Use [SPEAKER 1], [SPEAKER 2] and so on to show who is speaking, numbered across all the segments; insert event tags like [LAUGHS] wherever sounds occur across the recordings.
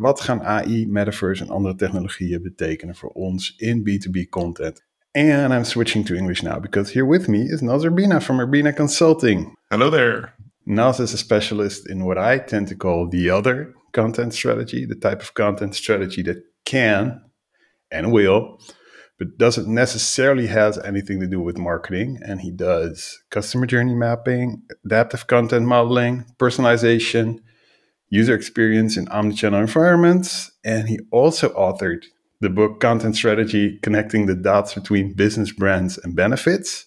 [SPEAKER 1] wat gaan AI, metaverse en andere technologieën betekenen voor ons in B2B content? And I'm switching to English now because here with me is Noz Urbina from Urbina Consulting.
[SPEAKER 2] Hello there.
[SPEAKER 1] Noz is a specialist in what I tend to call the other content strategy, the type of content strategy that can and will, but doesn't necessarily has anything to do with marketing. And he does customer journey mapping, adaptive content modeling, personalization, user experience in omnichannel environments, and he also authored the book Content Strategy Connecting the Dots Between Business Brands and Benefits.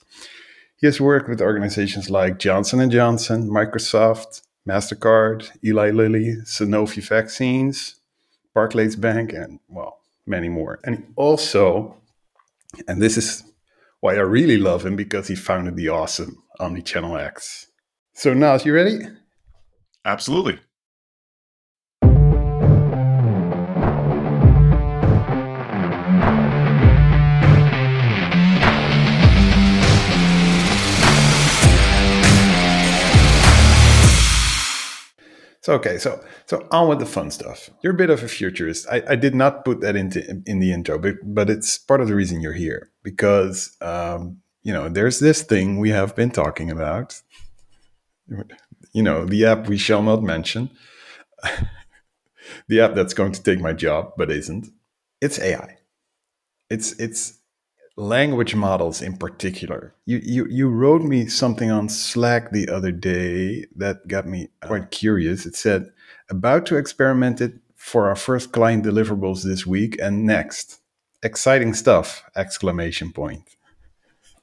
[SPEAKER 1] He has worked with organizations like Johnson & Johnson, Microsoft, MasterCard, Eli Lilly, Sanofi Vaccines, Barclays Bank, and well, many more. And he also, and this is why I really love him because he founded the awesome OmnichannelX. So Noz, you ready?
[SPEAKER 2] Absolutely.
[SPEAKER 1] So okay, so so on with the fun stuff. You're a bit of a futurist. I, I did not put that into in the intro, but but it's part of the reason you're here because um, you know there's this thing we have been talking about. You know the app we shall not mention, [LAUGHS] the app that's going to take my job but isn't. It's AI. It's it's language models in particular. You, you you wrote me something on Slack the other day that got me quite curious. It said about to experiment it for our first client deliverables this week and next. Exciting stuff! Exclamation point.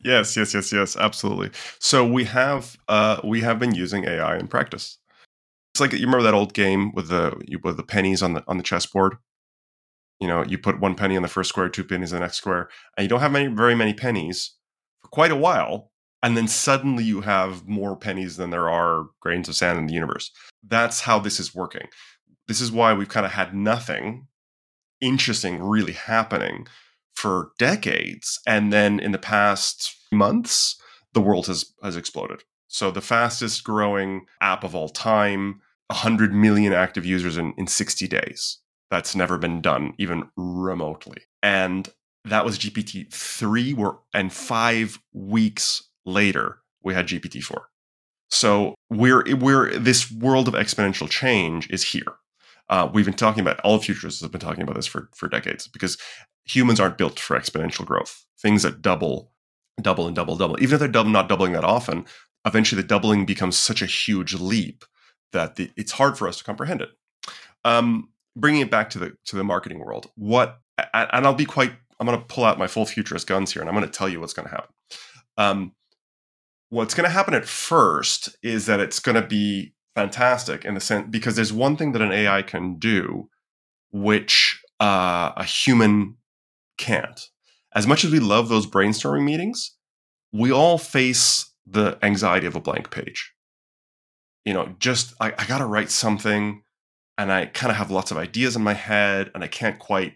[SPEAKER 2] Yes, yes, yes, yes, absolutely. So we have uh, we have been using AI in practice. It's like you remember that old game with the with the pennies on the on the chessboard you know you put one penny on the first square two pennies on the next square and you don't have many very many pennies for quite a while and then suddenly you have more pennies than there are grains of sand in the universe. That's how this is working. This is why we've kind of had nothing interesting really happening for decades and then in the past months the world has has exploded. So the fastest growing app of all time 100 million active users in, in 60 days that's never been done, even remotely. And that was GPT 3, were and five weeks later, we had GPT 4. So we're, we're, this world of exponential change is here. Uh, we've been talking about, all futurists have been talking about this for, for decades because humans aren't built for exponential growth. Things that double, double, and double, double. Even if they're not doubling that often, eventually the doubling becomes such a huge leap that the, it's hard for us to comprehend it. Um, bringing it back to the to the marketing world, what and I'll be quite. I'm going to pull out my full futurist guns here, and I'm going to tell you what's going to happen. Um, what's going to happen at first is that it's going to be fantastic in the sense because there's one thing that an AI can do, which uh, a human can't. As much as we love those brainstorming meetings, we all face the anxiety of a blank page. You know, just I, I got to write something and I kind of have lots of ideas in my head and I can't quite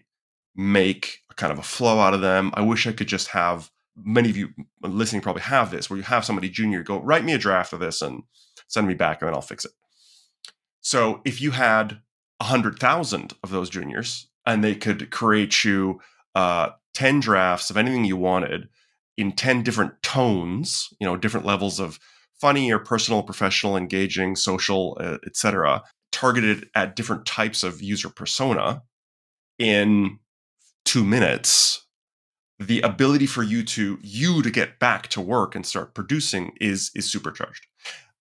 [SPEAKER 2] make a kind of a flow out of them. I wish I could just have many of you listening probably have this where you have somebody junior go write me a draft of this and send me back and then I'll fix it. So if you had a hundred thousand of those juniors and they could create you uh, 10 drafts of anything you wanted in 10 different tones, you know, different levels of funny or personal, professional, engaging, social, uh, etc targeted at different types of user persona in two minutes the ability for you to you to get back to work and start producing is is supercharged.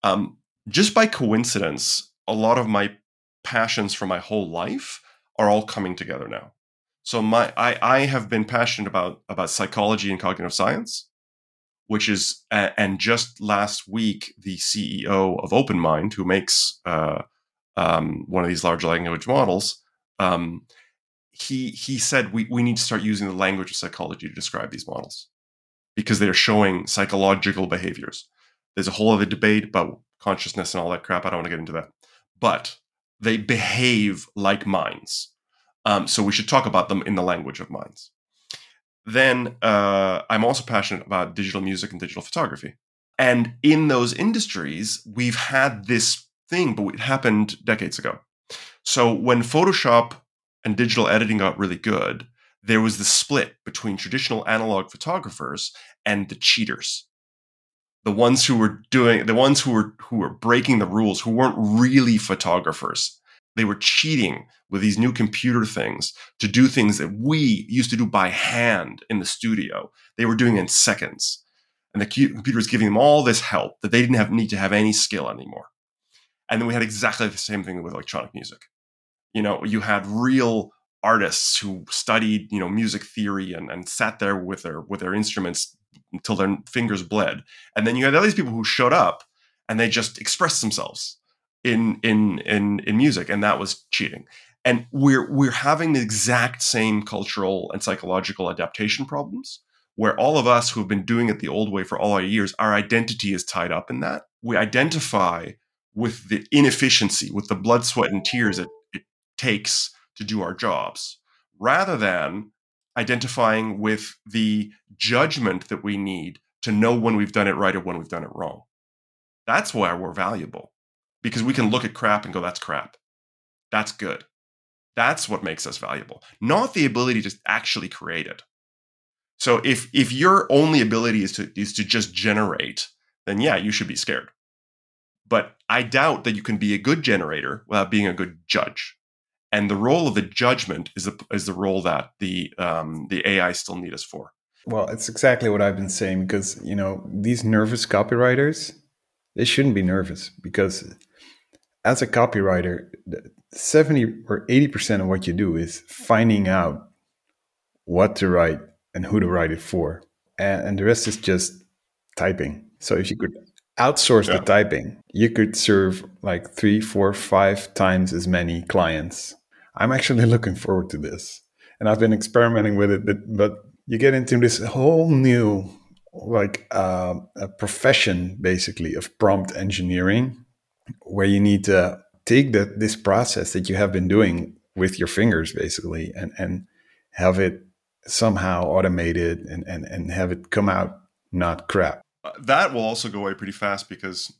[SPEAKER 2] Um, just by coincidence a lot of my passions for my whole life are all coming together now. So my i i have been passionate about about psychology and cognitive science which is and just last week the ceo of openmind who makes uh, um, one of these large language models, um, he he said we, we need to start using the language of psychology to describe these models because they're showing psychological behaviors. There's a whole other debate about consciousness and all that crap. I don't want to get into that, but they behave like minds. Um, so we should talk about them in the language of minds. Then uh, I'm also passionate about digital music and digital photography. And in those industries, we've had this thing, but it happened decades ago. So when Photoshop and digital editing got really good, there was the split between traditional analog photographers and the cheaters. The ones who were doing the ones who were who were breaking the rules, who weren't really photographers. They were cheating with these new computer things to do things that we used to do by hand in the studio. They were doing in seconds. And the computer was giving them all this help that they didn't have need to have any skill anymore. And then we had exactly the same thing with electronic music. You know, you had real artists who studied, you know, music theory and, and sat there with their with their instruments until their fingers bled. And then you had all these people who showed up and they just expressed themselves in in in in music, and that was cheating. And we're we're having the exact same cultural and psychological adaptation problems where all of us who have been doing it the old way for all our years, our identity is tied up in that. We identify with the inefficiency, with the blood, sweat, and tears it, it takes to do our jobs, rather than identifying with the judgment that we need to know when we've done it right or when we've done it wrong. That's why we're valuable because we can look at crap and go, that's crap. That's good. That's what makes us valuable, not the ability to actually create it. So if if your only ability is to is to just generate, then yeah, you should be scared. But I doubt that you can be a good generator without being a good judge and the role of the judgment is the is the role that the um, the AI still need us for.
[SPEAKER 1] Well, it's exactly what I've been saying because you know these nervous copywriters, they shouldn't be nervous because as a copywriter, seventy or eighty percent of what you do is finding out what to write and who to write it for, and, and the rest is just typing. So if you could outsource yeah. the typing, you could serve like three, four, five times as many clients I'm actually [LAUGHS] looking forward to this. And I've been experimenting with it, but, but you get into this whole new like uh, a profession basically of prompt engineering where you need to take that this process that you have been doing with your fingers basically and and have it somehow automated and and, and have it come out not crap
[SPEAKER 2] that will also go away pretty fast because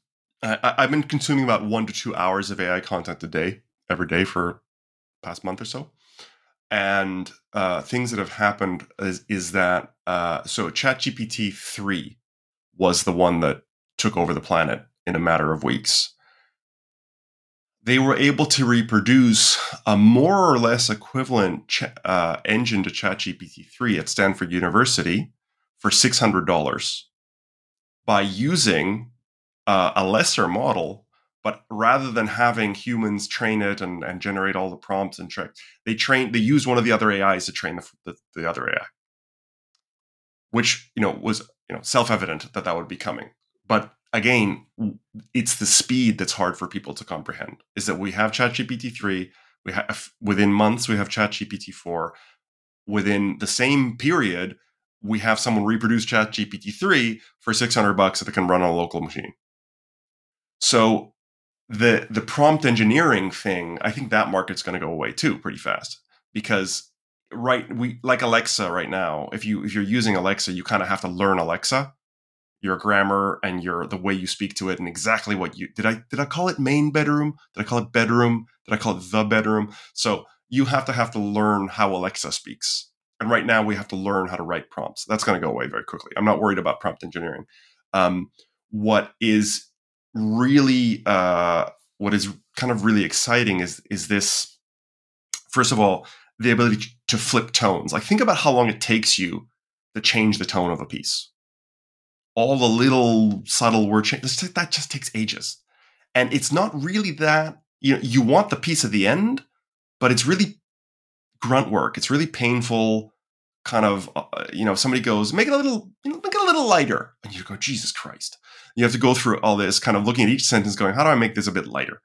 [SPEAKER 2] I, i've been consuming about one to two hours of ai content a day every day for past month or so. And uh, things that have happened is, is that uh, so ChatGPT 3 was the one that took over the planet in a matter of weeks. They were able to reproduce a more or less equivalent ch- uh, engine to ChatGPT 3 at Stanford University for $600 by using uh, a lesser model but rather than having humans train it and, and generate all the prompts and tricks, they train they use one of the other AIs to train the, the, the other AI, which you know was you know self evident that that would be coming. But again, it's the speed that's hard for people to comprehend. Is that we have ChatGPT three, we have within months we have ChatGPT four, within the same period we have someone reproduce ChatGPT three for six hundred bucks that it can run on a local machine. So the the prompt engineering thing, I think that market's going to go away too pretty fast because right we like Alexa right now. If you if you're using Alexa, you kind of have to learn Alexa, your grammar and your the way you speak to it and exactly what you did I did I call it main bedroom? Did I call it bedroom? Did I call it the bedroom? So you have to have to learn how Alexa speaks. And right now we have to learn how to write prompts. That's going to go away very quickly. I'm not worried about prompt engineering. Um, what is really uh, what is kind of really exciting is is this first of all the ability to flip tones like think about how long it takes you to change the tone of a piece all the little subtle word changes that just takes ages and it's not really that you know you want the piece at the end but it's really grunt work it's really painful kind of uh, you know somebody goes make it a little you know, make it a little lighter. And you go jesus christ. You have to go through all this kind of looking at each sentence going how do i make this a bit lighter?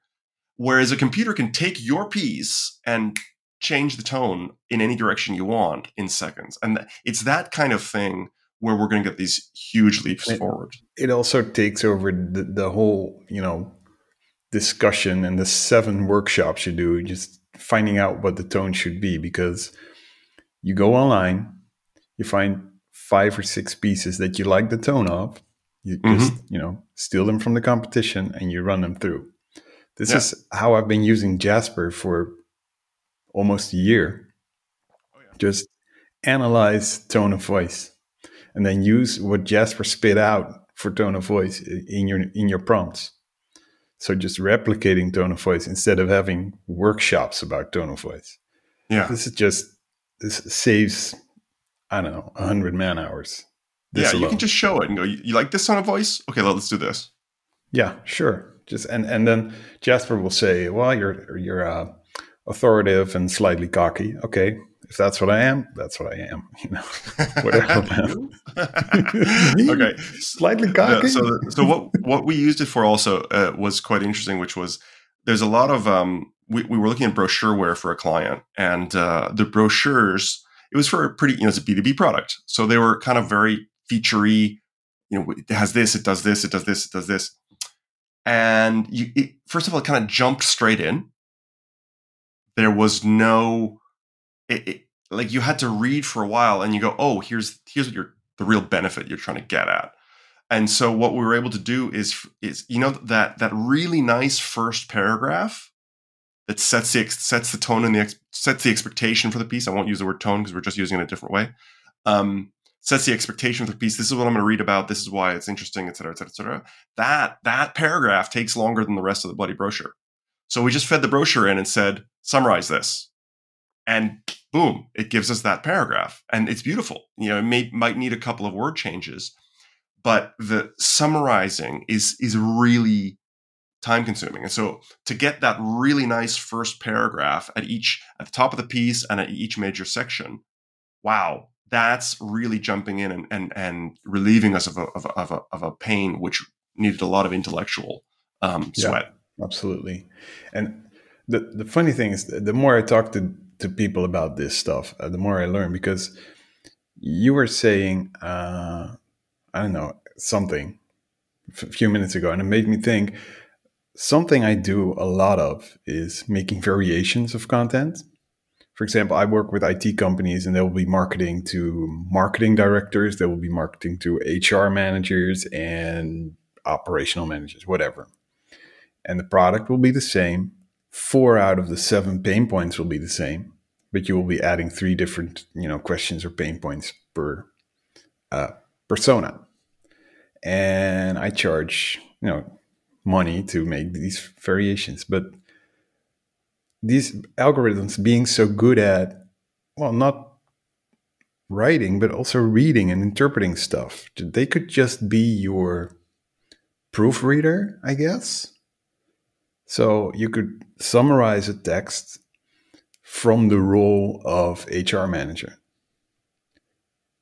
[SPEAKER 2] Whereas a computer can take your piece and change the tone in any direction you want in seconds. And it's that kind of thing where we're going to get these huge leaps
[SPEAKER 1] it,
[SPEAKER 2] forward.
[SPEAKER 1] it also takes over the, the whole you know discussion and the seven workshops you do just finding out what the tone should be because you go online, you find five or six pieces that you like the tone of, you mm-hmm. just you know steal them from the competition and you run them through. This yeah. is how I've been using Jasper for almost a year.
[SPEAKER 2] Oh, yeah.
[SPEAKER 1] Just analyze tone of voice, and then use what Jasper spit out for tone of voice in your in your prompts. So just replicating tone of voice instead of having workshops about tone of voice.
[SPEAKER 2] Yeah.
[SPEAKER 1] This is just this saves I don't know hundred man hours.
[SPEAKER 2] Yeah, you can just show it and go, you, you like this tone of voice? Okay, well, let's do this.
[SPEAKER 1] Yeah, sure. Just and and then Jasper will say, "Well, you're you're uh, authoritative and slightly cocky." Okay, if that's what I am, that's what I am. [LAUGHS] You know, [LAUGHS] whatever. [LAUGHS]
[SPEAKER 2] Okay.
[SPEAKER 1] slightly
[SPEAKER 2] Yeah,
[SPEAKER 1] cocky.
[SPEAKER 2] so, so what what we used it for also uh, was quite interesting, which was there's a lot of um, we, we were looking at brochureware for a client, and uh, the brochures it was for a pretty you know it's a B two B product, so they were kind of very featurey. You know, it has this, it does this, it does this, it does this, and you it, first of all, it kind of jumped straight in. There was no, it, it, like you had to read for a while, and you go, oh, here's here's what you're the real benefit you're trying to get at. And so what we were able to do is is you know that that really nice first paragraph that sets the sets the tone and the ex, sets the expectation for the piece. I won't use the word tone because we're just using it a different way. Um, sets the expectation for the piece. This is what I'm going to read about. This is why it's interesting, et cetera, et cetera, et cetera. That that paragraph takes longer than the rest of the bloody brochure. So we just fed the brochure in and said, summarize this, and boom, it gives us that paragraph, and it's beautiful. You know, it may might need a couple of word changes, but the summarizing is is really time consuming and so to get that really nice first paragraph at each at the top of the piece and at each major section wow that's really jumping in and and, and relieving us of a, of, a, of, a, of a pain which needed a lot of intellectual um,
[SPEAKER 1] Yeah.
[SPEAKER 2] sweat
[SPEAKER 1] Absolutely. And the the funny thing is, the more I talk to to people about this stuff, uh, the more I learn because you were saying, uh, I don't know, something a few minutes ago, and it made me think. Something I do a lot of is making variations of content. For example, I work with IT companies and they will be marketing to marketing directors, they will be marketing to HR managers and operational managers, whatever and the product will be the same. Four out of the seven pain points will be the same, but you will be adding three different, you know, questions or pain points per uh, persona. And I charge, you know, money to make these variations. But these algorithms being so good at, well, not writing, but also reading and interpreting stuff, they could just be your proofreader, I guess. So you could summarize a text from the role of HR manager.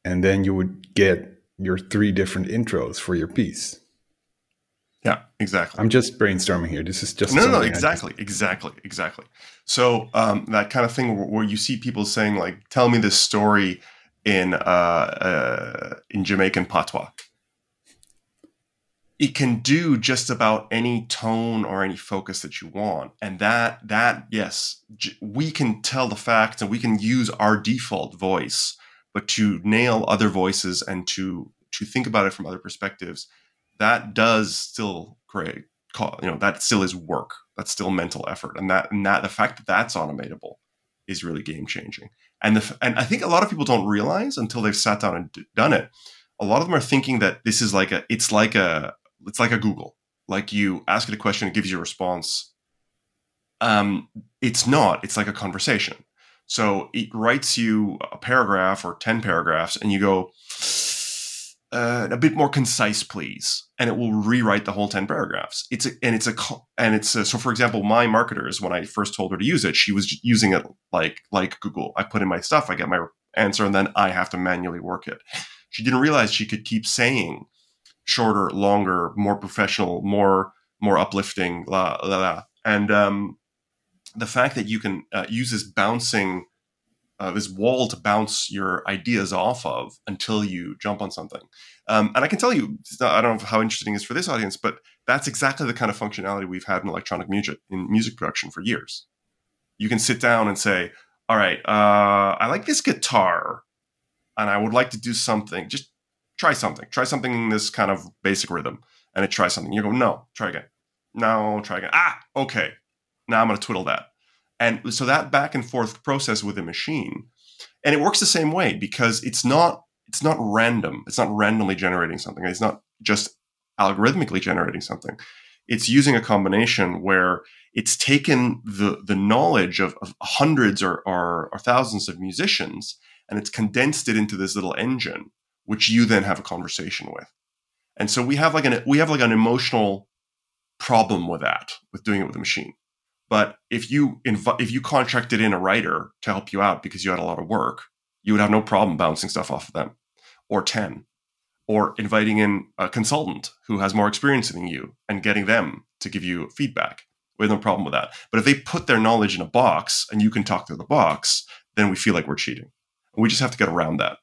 [SPEAKER 1] And then you would get your three different intros for your piece.
[SPEAKER 2] Yeah exactly
[SPEAKER 1] I'm just brainstorming here. This is just
[SPEAKER 2] no, no, no,
[SPEAKER 1] something just-
[SPEAKER 2] exactly, exactly, exactly. So um, that kind of thing where, where you see people saying like, "Tell me this story in uh, uh, in Jamaican patois." It can do just about any tone or any focus that you want, and that that yes, j- we can tell the facts and we can use our default voice, but to nail other voices and to to think about it from other perspectives, that does still create you know that still is work. That's still mental effort. And that and that the fact that that's automatable is really game changing. And the and i think a lot of people don't realize until they've sat down and d- done it a lot of them are thinking that this is like a it's like a it's like a google. Like you ask it a question it gives you a response. Um it's not. It's like a conversation. So it writes you a paragraph or 10 paragraphs and you go uh, a bit more concise, please, and it will rewrite the whole ten paragraphs. It's a, and it's a and it's a, so. For example, my marketers, when I first told her to use it, she was using it like like Google. I put in my stuff, I get my answer, and then I have to manually work it. She didn't realize she could keep saying shorter, longer, more professional, more more uplifting, la la la, and um, the fact that you can uh, use this bouncing uh, this wall to bounce your ideas off of until you jump on something. Um, and I can tell you, I don't know how interesting it is for this audience, but that's exactly the kind of functionality we've had in electronic music in music production for years. You can sit down and say, "All right, uh, I like this guitar, and I would like to do something. Just try something. Try something in this kind of basic rhythm." And it tries something. You go, "No, try again. No, try again. Ah, okay. Now I'm going to twiddle that." And so that back and forth process with a machine, and it works the same way because it's not it's not random. It's not randomly generating something. It's not just algorithmically generating something. It's using a combination where it's taken the the knowledge of, of hundreds or, or, or thousands of musicians and it's condensed it into this little engine, which you then have a conversation with. And so we have like an we have like an emotional problem with that, with doing it with a machine. But if you inv- if you contracted in a writer to help you out because you had a lot of work, you would have no problem bouncing stuff off of them, or ten, or inviting in a consultant who has more experience than you and getting them to give you feedback. We have no problem with that. But if they put their knowledge in a box and you can talk through the box, then we feel like we're cheating. We just have to get around that.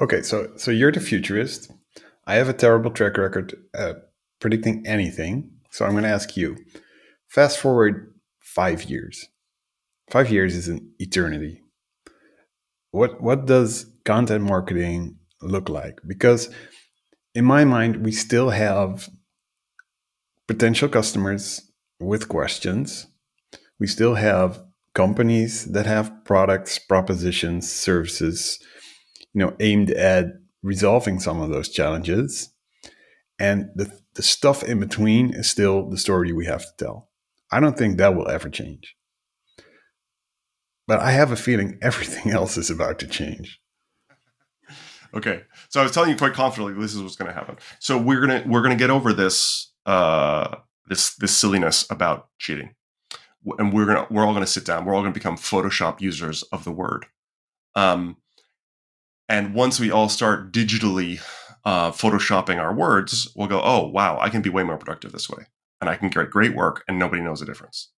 [SPEAKER 1] Okay, so so you're the futurist. I have a terrible track record uh, predicting anything. So I'm going to ask you fast forward five years. Five years is an eternity. What, what does content marketing look like? Because in my mind, we still have potential customers with questions. We still have companies that have products, propositions, services, you know, aimed at resolving some of those challenges. And the, the stuff in between is still the story we have to tell. I don't think that will ever change. But I have a feeling [LAUGHS] everything else is about to change.
[SPEAKER 2] Okay, so I was telling you quite confidently this is what's going to happen. So we're gonna we're gonna get over this uh, this this silliness about cheating, and we're gonna we're all gonna sit down. We're all gonna become Photoshop users of the word. Um, and once we all start digitally uh, photoshopping our words, we'll go, oh, wow, I can be way more productive this way. And I can get great work and nobody knows the difference.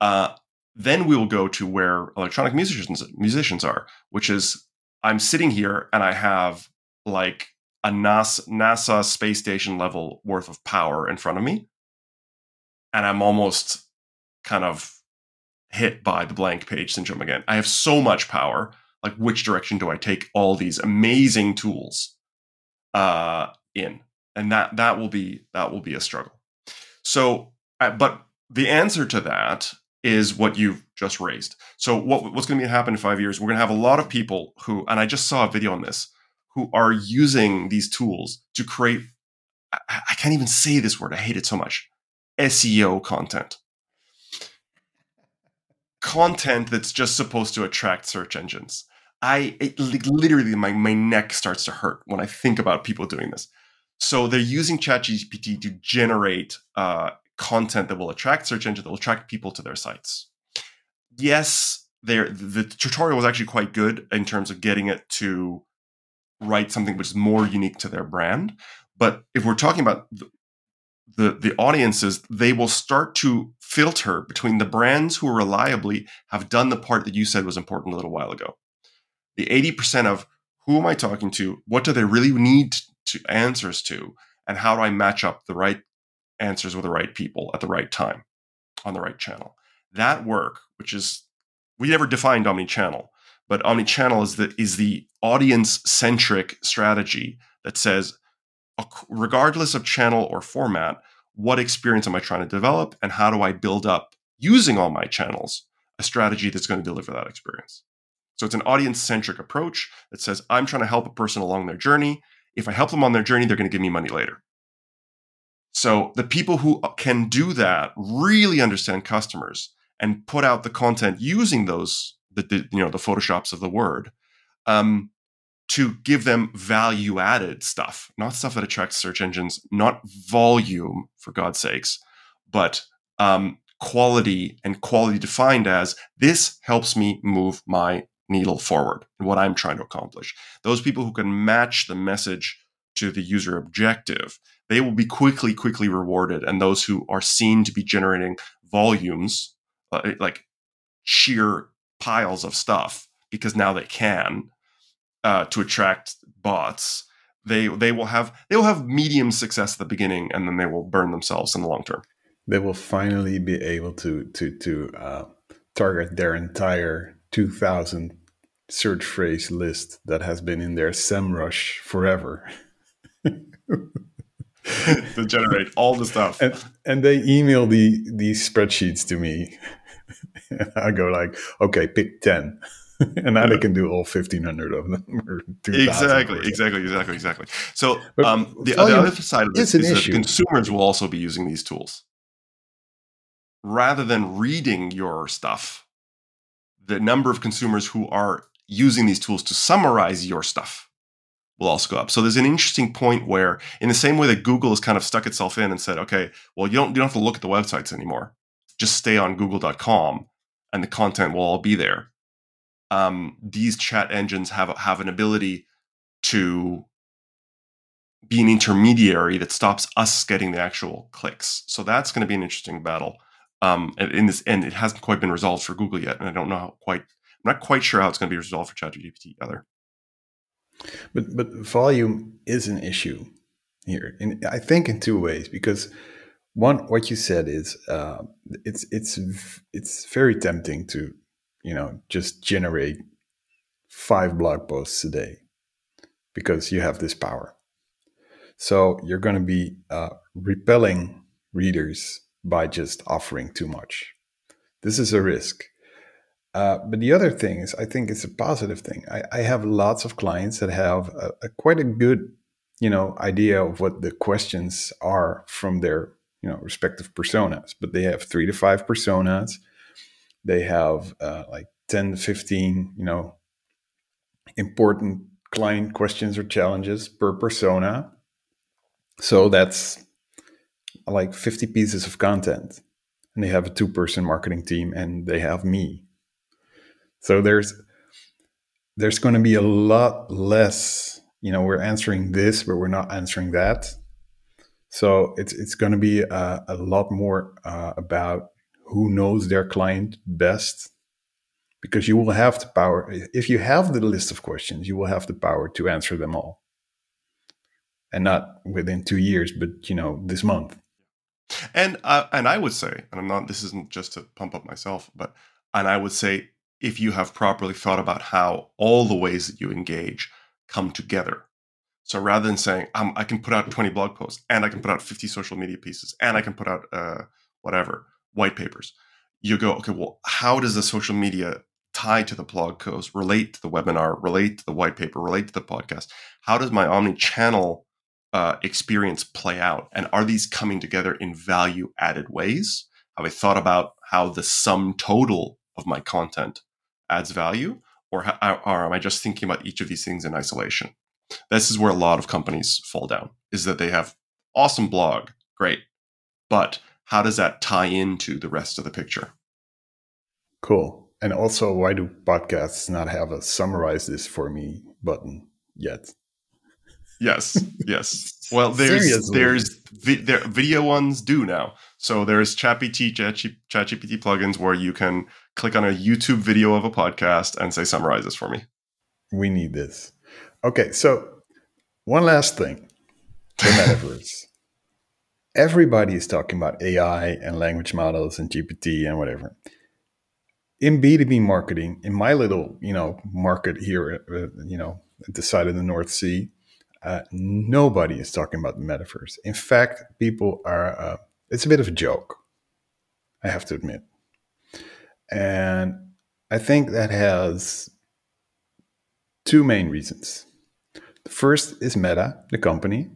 [SPEAKER 2] Uh, then we will go to where electronic musicians, musicians are, which is I'm sitting here and I have like a NASA, NASA space station level worth of power in front of me. And I'm almost kind of hit by the blank page syndrome again. I have so much power. Like, which direction do I take all these amazing tools? uh, in, and that that will be that will be a struggle. So, uh, but the answer to that is what you've just raised. So, what, what's going to happen in five years? We're going to have a lot of people who, and I just saw a video on this, who are using these tools to create. I, I can't even say this word. I hate it so much. SEO content. Content that's just supposed to attract search engines. I it, literally my my neck starts to hurt when I think about people doing this. So they're using ChatGPT to generate uh, content that will attract search engine that will attract people to their sites. Yes, the tutorial was actually quite good in terms of getting it to write something which is more unique to their brand. But if we're talking about the, the, the audiences, they will start to filter between the brands who reliably have done the part that you said was important a little while ago the 80% of who am I talking to? What do they really need to answers to? And how do I match up the right answers with the right people at the right time on the right channel? That work, which is we never defined omni-channel, but omni-channel is the is the audience-centric strategy that says, regardless of channel or format, what experience am I trying to develop, and how do I build up using all my channels a strategy that's going to deliver that experience? So it's an audience centric approach that says, I'm trying to help a person along their journey. If I help them on their journey, they're going to give me money later. So the people who can do that really understand customers and put out the content using those, the, the you know, the photoshops of the word, um, to give them value added stuff, not stuff that attracts search engines, not volume for God's sakes, but um, quality and quality defined as this helps me move my needle forward and what I'm trying to accomplish. Those people who can match the message to the user objective, they will be quickly, quickly rewarded. And those who are seen to be generating volumes, uh, like sheer piles of stuff, because now they can uh, to attract bots, they they will have they will have medium success at the beginning, and then they will burn themselves in the long term.
[SPEAKER 1] They will finally be able to to to uh, target their entire 2000 search phrase list that has been in their SEMrush forever. [LAUGHS]
[SPEAKER 2] to generate all the stuff.
[SPEAKER 1] And, and they email the these spreadsheets to me and [LAUGHS] I go like, okay, pick ten. [LAUGHS] and now they can do all 1500 of them
[SPEAKER 2] exactly exactly exactly exactly so um, the, the, other side of this is that consumers will also be using these tools rather than reading your stuff the number of consumers who are using these tools to summarize your stuff will also go up. So there's an interesting point where, in the same way that Google has kind of stuck itself in and said, okay, well, you don't you don't have to look at the websites anymore. Just stay on Google.com, and the content will all be there. Um, these chat engines have have an ability to be an intermediary that stops us getting the actual clicks. So that's going to be an interesting battle. Um, in this, and it hasn't quite been resolved for Google yet, and I don't know how quite. I'm not quite sure how it's going to be resolved for ChatGPT either.
[SPEAKER 1] But but volume is an issue here, and I think in two ways. Because one, what you said is uh, it's it's it's very tempting to you know just generate five blog posts a day because you have this power. So you're going to be uh, repelling readers by just offering too much. This is a risk. Uh, but the other thing is, I think it's a positive thing. I, I have lots of clients that have a, a, quite a good, you know, idea of what the questions are from their, you know, respective personas. But they have three to five personas. They have uh, like 10 to 15, you know, important client questions or challenges per persona. So that's like 50 pieces of content. And they have a two person marketing team and they have me so there's there's going to be a lot less. You know, we're answering this, but we're not answering that. So it's it's going to be a, a lot more uh, about who knows their client best, because you will have the power. If you have the list of questions, you will have the power to answer them all, and not within two years, but you know this month.
[SPEAKER 2] And uh, and I would say, and I'm not. This isn't just to pump up myself, but and I would say if you have properly thought about how all the ways that you engage come together. So rather than saying um, I can put out 20 blog posts and I can put out 50 social media pieces and I can put out uh, whatever white papers, you go okay. Well, how does the social media tie to the blog post relate to the webinar, relate to the white paper, relate to the podcast? How does my omni-channel uh, experience play out? And are these coming together in value added ways? Have I thought about how the sum total of my content adds value, or, or am I just thinking about each of these things in isolation? This is where a lot of companies fall down, is that they have awesome blog, great, but how does that tie into the rest of the picture?
[SPEAKER 1] Cool. And also, why do podcasts not have a summarize this for me button yet?
[SPEAKER 2] Yes, [LAUGHS] yes. Well, there's Seriously? there's vi- there, video ones do now. So there's ChatGPT, ChatGPT plugins where you can click on a YouTube video of a podcast and say summarize this for me.
[SPEAKER 1] We need this. Okay, so one last thing: the [LAUGHS] metaverse. Everybody is talking about AI and language models and GPT and whatever. In B2B marketing, in my little, you know, market here, uh, you know, at the side of the North Sea, uh, nobody is talking about the metaverse. In fact, people are, uh, it's a bit of a joke, I have to admit. And I think that has two main reasons. The first is Meta, the company,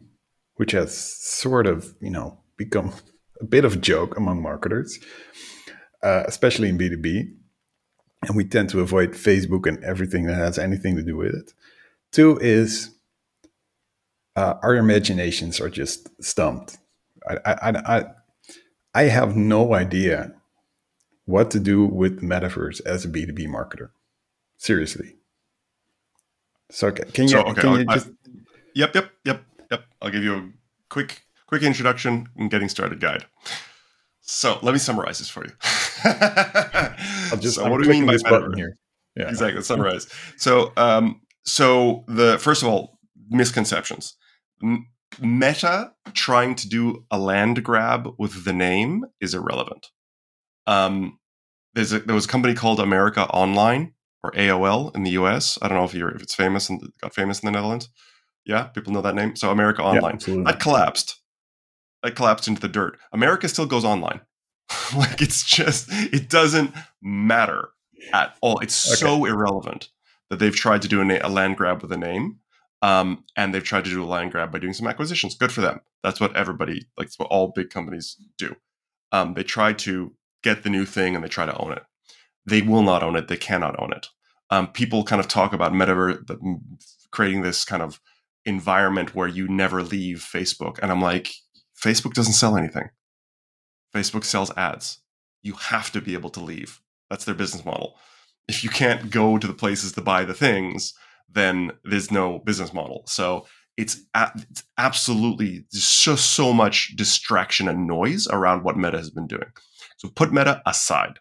[SPEAKER 1] which has sort of, you know, become [LAUGHS] a bit of a joke among marketers, uh, especially in B2B. And we tend to avoid Facebook and everything that has anything to do with it. Two is uh, our imaginations are just stumped. I, I, I, I have no idea what to do with the metaverse as a B2B marketer. Seriously. So can you, so, okay, can you just...
[SPEAKER 2] Yep, yep, yep, yep. I'll give you a quick quick introduction and getting started guide. So let me summarize this for you. [LAUGHS]
[SPEAKER 1] I'll just so what do we mean by this button here?
[SPEAKER 2] Yeah. Exactly. Summarize. so um, so the first of all, misconceptions. Meta trying to do a land grab with the name is irrelevant. Um, there's a, there was a company called America Online or AOL in the US. I don't know if you're if it's famous and got famous in the Netherlands. Yeah, people know that name. So America Online yeah, that collapsed. That collapsed into the dirt. America still goes online. [LAUGHS] like it's just it doesn't matter at all. It's okay. so irrelevant that they've tried to do a, a land grab with a name. Um, and they've tried to do a land grab by doing some acquisitions. Good for them. That's what everybody, like, what all big companies do. Um, they try to get the new thing and they try to own it. They will not own it. They cannot own it. Um, people kind of talk about metaverse, creating this kind of environment where you never leave Facebook. And I'm like, Facebook doesn't sell anything. Facebook sells ads. You have to be able to leave. That's their business model. If you can't go to the places to buy the things, then there's no business model. So it's, a- it's absolutely just so much distraction and noise around what Meta has been doing. So put Meta aside.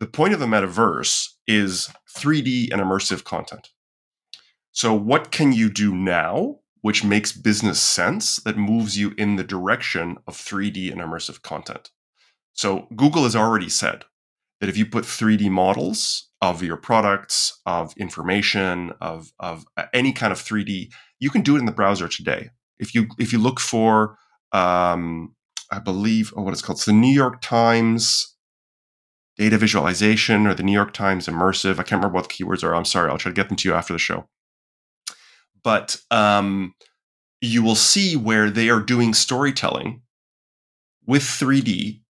[SPEAKER 2] The point of the metaverse is 3D and immersive content. So, what can you do now which makes business sense that moves you in the direction of 3D and immersive content? So, Google has already said that if you put 3D models of your products, of information, of, of uh, any kind of 3D, you can do it in the browser today. If you if you look for, um, I believe, oh, what it's called, it's the New York Times data visualization or the New York Times immersive. I can't remember what the keywords are. I'm sorry. I'll try to get them to you after the show. But um, you will see where they are doing storytelling with 3D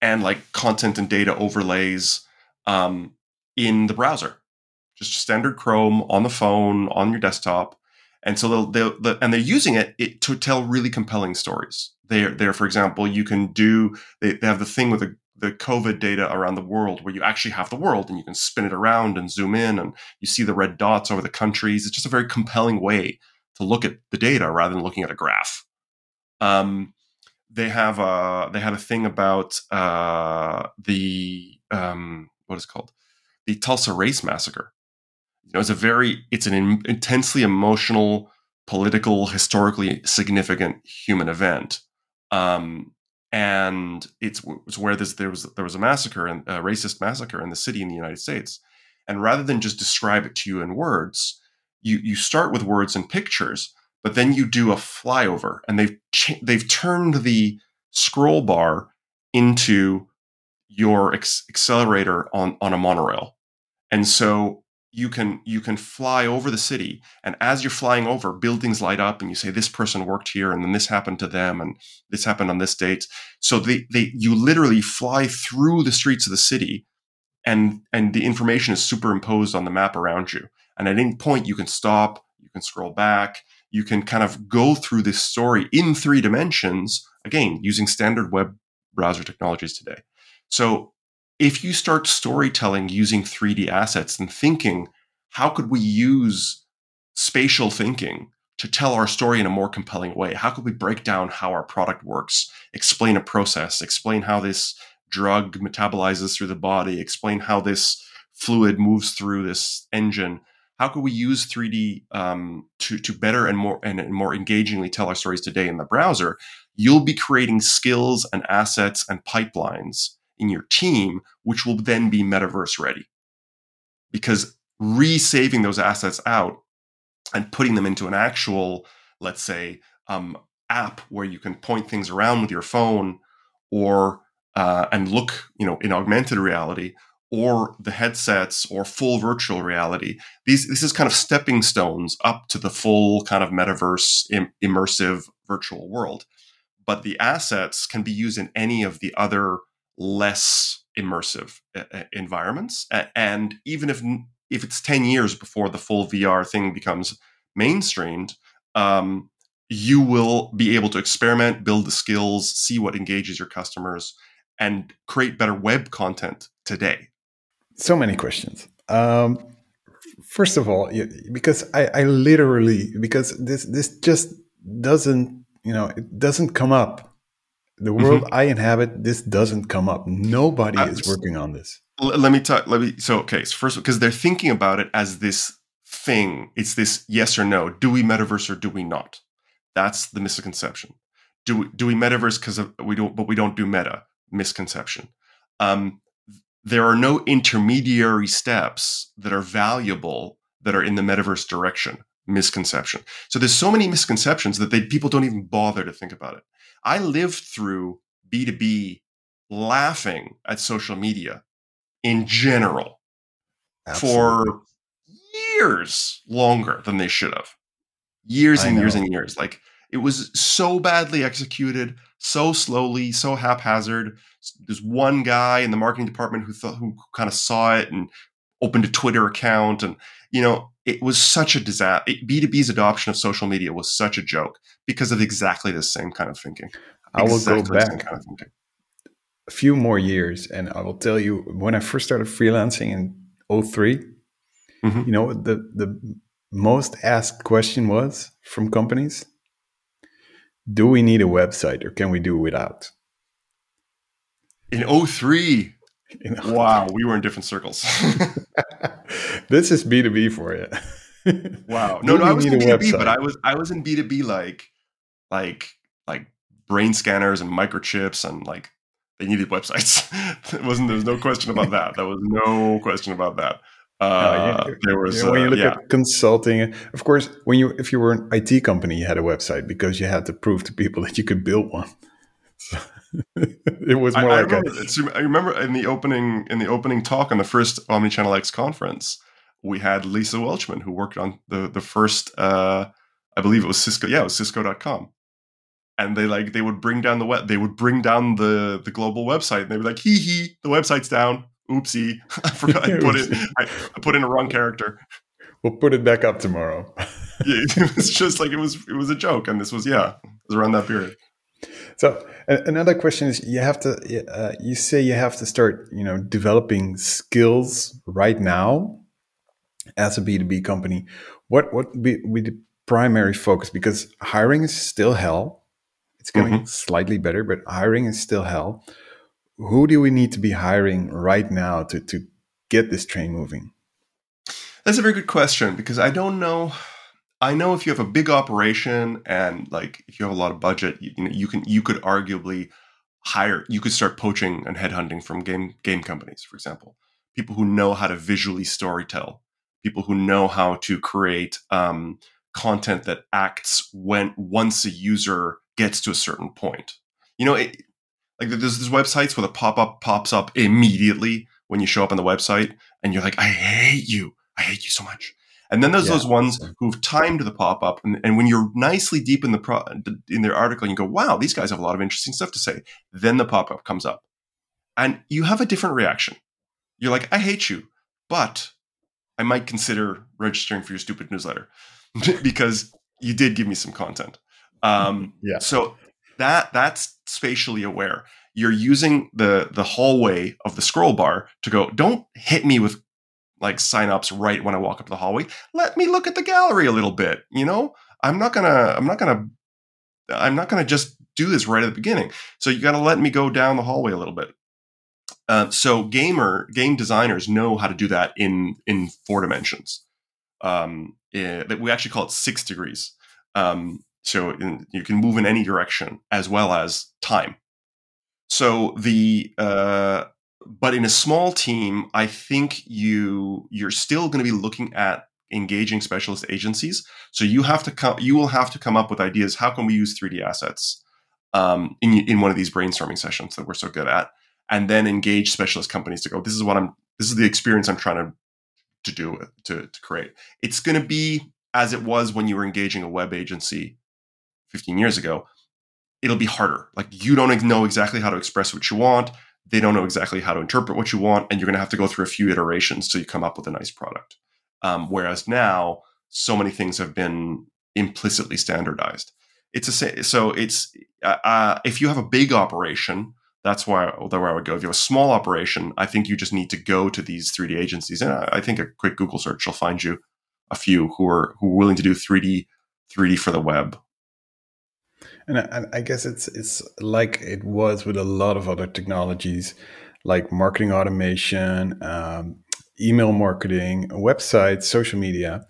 [SPEAKER 2] and like content and data overlays um, in the browser, just standard Chrome on the phone on your desktop. And so they'll, they'll, they'll and they're using it, it, to tell really compelling stories. They're there, for example, you can do they, they have the thing with the the COVID data around the world where you actually have the world and you can spin it around and zoom in and you see the red dots over the countries. It's just a very compelling way to look at the data rather than looking at a graph. Um, they have a they had a thing about uh, the um, what is called the Tulsa Race Massacre. You know, it's a very it's an in, intensely emotional, political, historically significant human event. Um, and it's, it's where this, there was there was a massacre and a racist massacre in the city in the United States. And rather than just describe it to you in words, you you start with words and pictures, but then you do a flyover, and they've they've turned the scroll bar into your accelerator on on a monorail, and so you can you can fly over the city and as you're flying over buildings light up and you say this person worked here and then this happened to them and this happened on this date. So they, they you literally fly through the streets of the city and and the information is superimposed on the map around you. And at any point you can stop you can scroll back you can kind of go through this story in three dimensions again using standard web browser technologies today. So if you start storytelling using 3D assets and thinking, how could we use spatial thinking to tell our story in a more compelling way? How could we break down how our product works, explain a process, explain how this drug metabolizes through the body, explain how this fluid moves through this engine? How could we use 3D um, to, to better and more and more engagingly tell our stories today in the browser? You'll be creating skills and assets and pipelines in your team, which will then be metaverse ready. Because resaving those assets out and putting them into an actual, let's say, um, app where you can point things around with your phone or uh, and look, you know, in augmented reality or the headsets or full virtual reality. These this is kind of stepping stones up to the full kind of metaverse Im- immersive virtual world. But the assets can be used in any of the other less immersive uh, environments. And even if if it's ten years before the full VR thing becomes mainstreamed, um, you will be able to experiment, build the skills, see what engages your customers, and create better web content today.
[SPEAKER 1] So many questions. Um, first of all, because I, I literally because this this just doesn't you know it doesn't come up the world mm-hmm. I inhabit, this doesn't come up. Nobody uh, is working on this.
[SPEAKER 2] Let me talk. Let me. So, okay. So first, because they're thinking about it as this thing. It's this yes or no. Do we metaverse or do we not? That's the misconception. Do we do we metaverse because we don't, but we don't do meta? Misconception. Um, there are no intermediary steps that are valuable that are in the metaverse direction. Misconception. So there's so many misconceptions that they, people don't even bother to think about it. I lived through B2B laughing at social media in general
[SPEAKER 1] Absolutely.
[SPEAKER 2] for years longer than they should have. Years and years and years. Like it was so badly executed, so slowly, so haphazard. There's one guy in the marketing department who thought who kind of saw it and opened a Twitter account, and you know it was such a disaster. B2B's adoption of social media was such a joke because of exactly the same kind of thinking.
[SPEAKER 1] I will
[SPEAKER 2] Exactly
[SPEAKER 1] go back
[SPEAKER 2] kind of
[SPEAKER 1] a few more years and I will tell you when I first started freelancing in 3
[SPEAKER 2] Mhm.
[SPEAKER 1] you know the the most asked question was from companies do we need a website or can we do without
[SPEAKER 2] In 03,
[SPEAKER 1] you [LAUGHS] know
[SPEAKER 2] wow, we were in different circles. [LAUGHS]
[SPEAKER 1] this is b2b for you
[SPEAKER 2] Wow. [LAUGHS] No, no, I was in
[SPEAKER 1] need a
[SPEAKER 2] B2B, but? I was I was in B2B like like like brain scanners and microchips and like they needed websites. it wasn't there was no question about that. There was no question about that. Uh,
[SPEAKER 1] you-
[SPEAKER 2] there was
[SPEAKER 1] You know, when you
[SPEAKER 2] uh,
[SPEAKER 1] look
[SPEAKER 2] yeah.
[SPEAKER 1] at consulting, of course, when you if you were an IT company, you had a website because you had to prove to people that you could build one. So, [LAUGHS] it was more
[SPEAKER 2] I
[SPEAKER 1] like a,
[SPEAKER 2] remember, I remember in the opening in the opening talk on the first OmnichannelX conference, we had Lisa Welchman who worked on the the first uh, I believe it was Cisco. Yeah, it was Cisco.com. And they like they would bring down the web they would bring down the the global website and they were like, hee hee, the website's down. Oopsie. [LAUGHS] I [LAUGHS] forgot I put it I, I put in a wrong character.
[SPEAKER 1] we'll put it back up tomorrow.
[SPEAKER 2] Yeah, it was just like it was it was a joke. And this was yeah, it was around that period.
[SPEAKER 1] So another question is, you have to. Uh, you say you have to start, you know, developing skills right now as a B two B company. What what be, be the primary focus? Because hiring is still hell. It's getting slightly better, but hiring is still hell. Who do we need to be hiring right now to to get this train moving?
[SPEAKER 2] That's a very good question because I don't know. I know if you have a big operation and like if you have a lot of budget, you, you know, you can you could arguably hire. You could start poaching and headhunting from game game companies, for example, people who know how to visually storytell, people who know how to create um, content that acts when once a user gets to a certain point. You know, it, like there's these websites where the pop up pops up immediately when you show up on the website, and you're like, I hate you. I hate you so much. And then there's
[SPEAKER 1] Yeah.
[SPEAKER 2] those ones who've timed the pop up, and, and when you're nicely deep in the pro, in their article, you go, "Wow, these guys have a lot of interesting stuff to say." Then the pop up comes up, and you have a different reaction. You're like, "I hate you," but I might consider registering for your stupid newsletter [LAUGHS] because you did give me some content. Um,
[SPEAKER 1] Yeah.
[SPEAKER 2] So that that's spatially aware. You're using the the hallway of the scroll bar to go. Don't hit me with like signups right when I walk up the hallway. Let me look at the gallery a little bit. You know, I'm not gonna. I'm not gonna. I'm not gonna just do this right at the beginning. So you got to let me go down the hallway a little bit. Uh, so gamer game designers know how to do that in in four dimensions. Um, eh, that we actually call it six degrees. Um, so in, you can move in any direction as well as time. So the uh, but in a small team, I think you you're still going to be looking at engaging specialist agencies. So you have to come you will have to come up with ideas. How can we use 3D assets um, in in one of these brainstorming sessions that we're so good at, and then engage specialist companies to go. This is what I'm. This is the experience I'm trying to to do to to create. It's going to be as it was when you were engaging a web agency 15 years ago. It'll be harder. Like you don't know exactly how to express what you want they don't know exactly how to interpret what you want, and you're going to have to go through a few iterations till you come up with a nice product. Um, whereas now, so many things have been implicitly standardized. It's a so it's uh, uh, if you have a big operation, that's why where I would go. If you have a small operation, I think you just need to go to these 3D agencies, and I, I think a quick Google search will find you a few who are who are willing to do 3D 3D for the web
[SPEAKER 1] And I, I guess it's it's like it was with a lot of other technologies, like marketing automation, um, email marketing, websites, social media.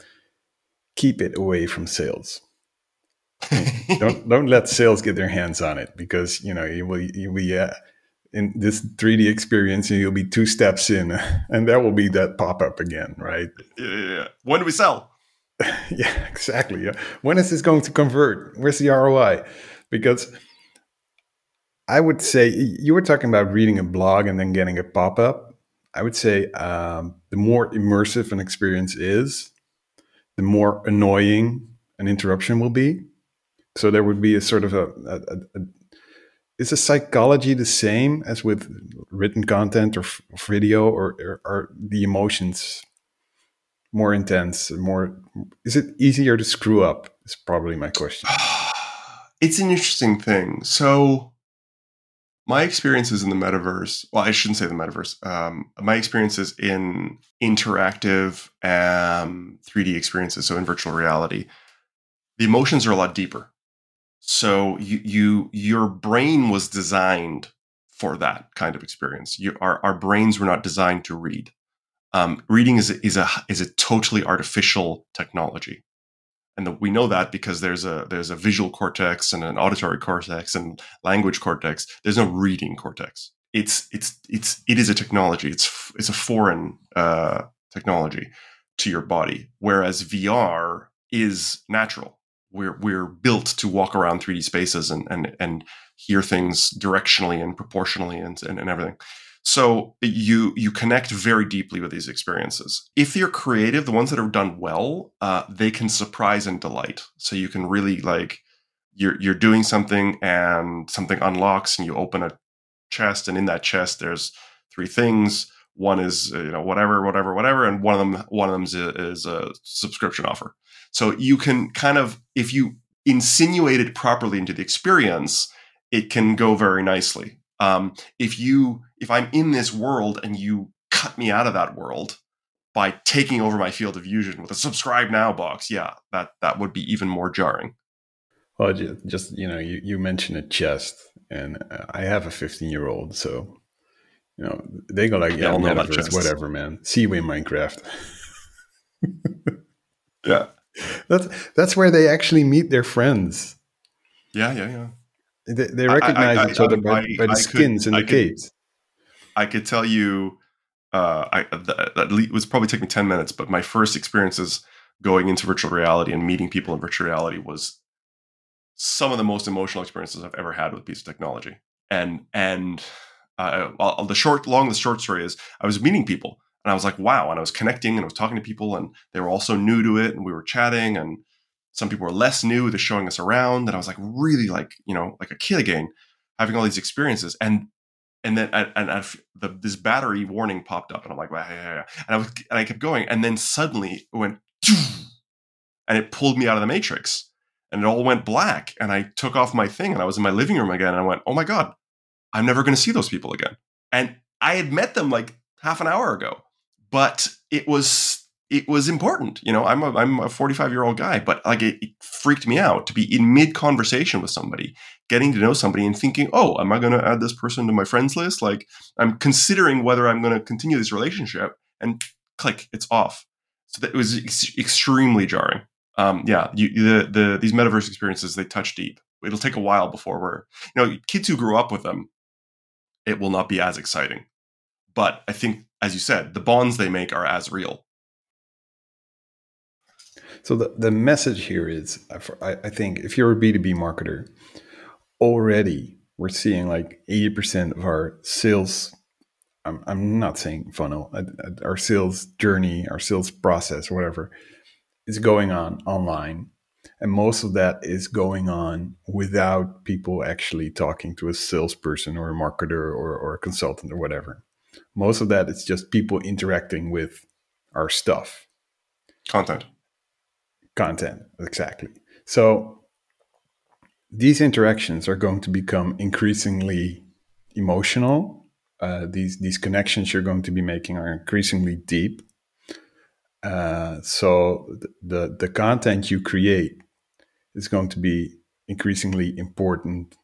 [SPEAKER 1] Keep it away from sales. [LAUGHS] don't don't let sales get their hands on it because you know you will you will uh, in this 3D experience and you'll be two steps in [LAUGHS] and that will be that pop up again, right?
[SPEAKER 2] yeah. When do we sell? [LAUGHS]
[SPEAKER 1] yeah, exactly. Yeah. When is this going to convert? Where's the ROI? Because I would say you were talking about reading a blog and then getting a pop up. I would say um, the more immersive an experience is, the more annoying an interruption will be. So there would be a sort of a, a, a, a is the psychology the same as with written content or video, or, or are the emotions more intense? More is it easier to screw up? Is probably my question. [SIGHS]
[SPEAKER 2] It's an interesting thing. So my experiences in the metaverse well i shouldn't say the metaverse um, my experiences in interactive um, 3d experiences so in virtual reality the emotions are a lot deeper so you, you your brain was designed for that kind of experience you, our, our brains were not designed to read um, reading is, is a is a totally artificial technology. And the, we know that because there's a there's a visual cortex and an auditory cortex and language cortex. There's no reading cortex. It's it's it's it is a technology. It's it's a foreign uh, technology to your body whereas vr is natural. We're we're built to walk around 3d spaces and and and hear things directionally and proportionally and and, and everything so you you connect very deeply with these experiences. If you're creative, the ones that are done well, uh, they can surprise and delight. So you can really like you're you're doing something and something unlocks and you open a chest and in that chest there's three things. One is uh, you know whatever whatever whatever, and one of them one of them is a, is a subscription offer. So you can kind of if you insinuate it properly into the experience, it can go very nicely. Um, if you if I'm in this world and you cut me out of that world by taking over my field of vision with a subscribe now box, yeah, that that would be even more jarring.
[SPEAKER 1] Well, just you know, you, you mentioned a chest, and uh, I have a 15 year old, so you know they go like, yeah, yeah metaverse, whatever, man. See you in Minecraft.
[SPEAKER 2] yeah, [LAUGHS]
[SPEAKER 1] that's that's where they actually meet their friends.
[SPEAKER 2] Yeah, yeah, yeah.
[SPEAKER 1] They, they recognize I, I, each other by, by the skins could, in the caves.
[SPEAKER 2] I could tell you, uh, I that, that was probably take me ten minutes, but my first experiences going into virtual reality and meeting people in virtual reality was some of the most emotional experiences I've ever had with a piece of technology. And and uh, well, the short, long, the short story is I was meeting people and I was like, wow, and I was connecting and I was talking to people and they were also new to it and we were chatting and some people were less new. They're showing us around, and I was like really like you know like a kid again, having all these experiences. And and then and, and the, this battery warning popped up, and I'm like, well, yeah, yeah, and I was and I kept going, and then suddenly it went, [SNIFFS] and it pulled me out of the matrix, and it all went black, and I took off my thing, and I was in my living room again, and I went, oh my god, I'm never going to see those people again, and I had met them like half an hour ago, but it was it was important. You know, I'm a I'm a 45 year old guy, but like it, it, freaked me out to be in mid conversation with somebody, getting to know somebody, and thinking, oh, am I going to add this person to my friends list? Like I'm considering whether I'm going to continue this relationship, and click, it's off. So that it was ex- extremely jarring. Um, yeah, you, the the these metaverse experiences they touch deep. It'll take a while before we're you know kids who grew up with them, it will not be as exciting. But I think, as you said, the bonds they make are as real
[SPEAKER 1] so the, the message here is, I, think if you're a B2B marketer, already we're seeing like 80% of our sales I'm, I'm not saying funnel uh, uh, our sales journey our sales process or whatever is going on online. And most of that is going on without people actually talking to a salesperson or a marketer or, or a consultant or whatever. Most of that is just people interacting with our stuff.
[SPEAKER 2] Content
[SPEAKER 1] content exactly. So these interactions are going to become increasingly emotional. Uh, these these connections you're going to be making are increasingly deep. Uh, so the the content you create is going to be increasingly important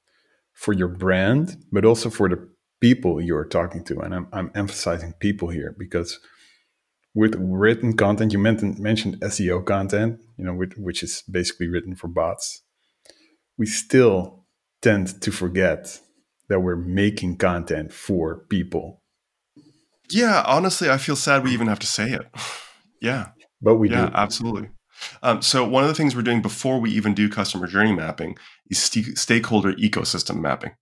[SPEAKER 1] for your brand but also for the people you're talking to. And i'm, I'm emphasizing people here because with written content, you mentioned, mentioned SEO content, you know, which, which is basically written for bots. We still tend to forget that we're making content for people.
[SPEAKER 2] Yeah, honestly, I feel sad we even have to say it. [LAUGHS] yeah,
[SPEAKER 1] but we do.
[SPEAKER 2] yeah,
[SPEAKER 1] do
[SPEAKER 2] absolutely. Um, so one of the things we're doing before we even do customer journey mapping is st- stakeholder ecosystem mapping.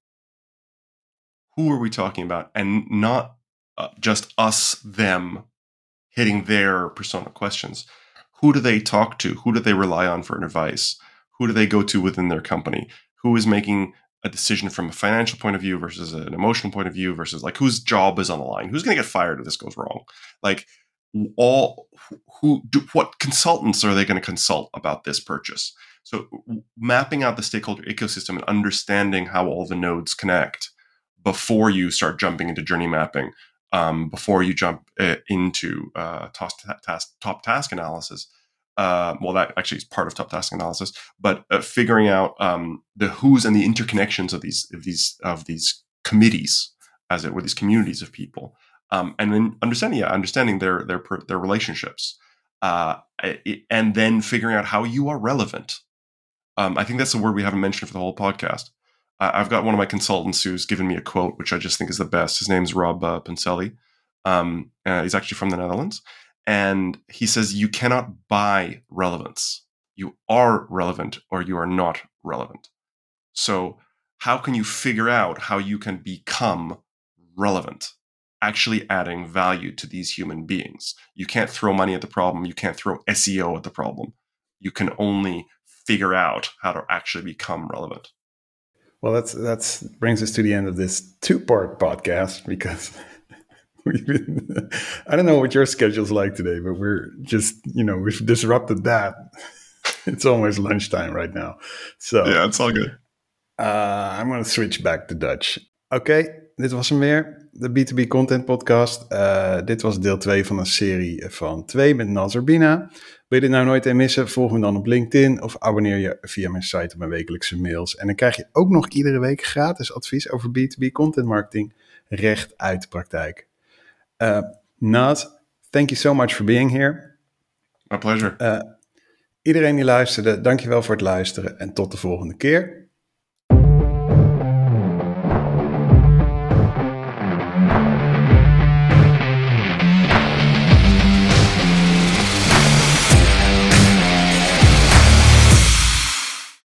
[SPEAKER 2] who are we talking about, and not uh, just us, them, hitting their persona questions. Who do they talk to? Who do they rely on for advice? Who do they go to within their company? Who is making a decision from a financial point of view versus an emotional point of view versus like whose job is on the line? Who's going to get fired if this goes wrong? Like all who do, what consultants are they going to consult about this purchase? So mapping out the stakeholder ecosystem and understanding how all the nodes connect before you start jumping into journey mapping, um, before you jump uh, into uh, top, task, top task analysis. Uh, well, that actually is part of top task analysis, but uh, figuring out um, the who's and the interconnections of these of these of these committees, as it were, these communities of people, um, and then understanding yeah, understanding their their their relationships, uh, and then figuring out how you are relevant. Um, I think that's the word we haven't mentioned for the whole podcast. I've got one of my consultants who's given me a quote, which I just think is the best. His name's Rob uh, Pincelli. Um, uh, he's actually from the Netherlands. And he says, You cannot buy relevance. You are relevant or you are not relevant. So, how can you figure out how you can become relevant? Actually adding value to these human beings. You can't throw money at the problem. You can't throw SEO at the problem. You can only figure out how to actually become relevant.
[SPEAKER 1] Well, that's that's brings us to the end of this two-part podcast because [LAUGHS] we've been, I don't know what your schedule's like today, but we're just you know we've disrupted that. [LAUGHS] It's almost lunchtime right now, so
[SPEAKER 2] yeah, it's all good.
[SPEAKER 1] Uh, I'm going to switch back to Dutch. Oké, okay, dit was hem weer, de B2B Content Podcast. Uh, dit was deel 2 van een serie van 2 met Noz Urbina. Wil je dit nou nooit missen? Volg me dan op LinkedIn of abonneer je via mijn site op mijn wekelijkse mails. En dan krijg je ook nog iedere week gratis advies over B2B content marketing recht uit de praktijk. Uh, Nat, thank you so much for being here.
[SPEAKER 2] My pleasure.
[SPEAKER 1] Uh, iedereen die luisterde, dankjewel voor het luisteren en tot de volgende keer.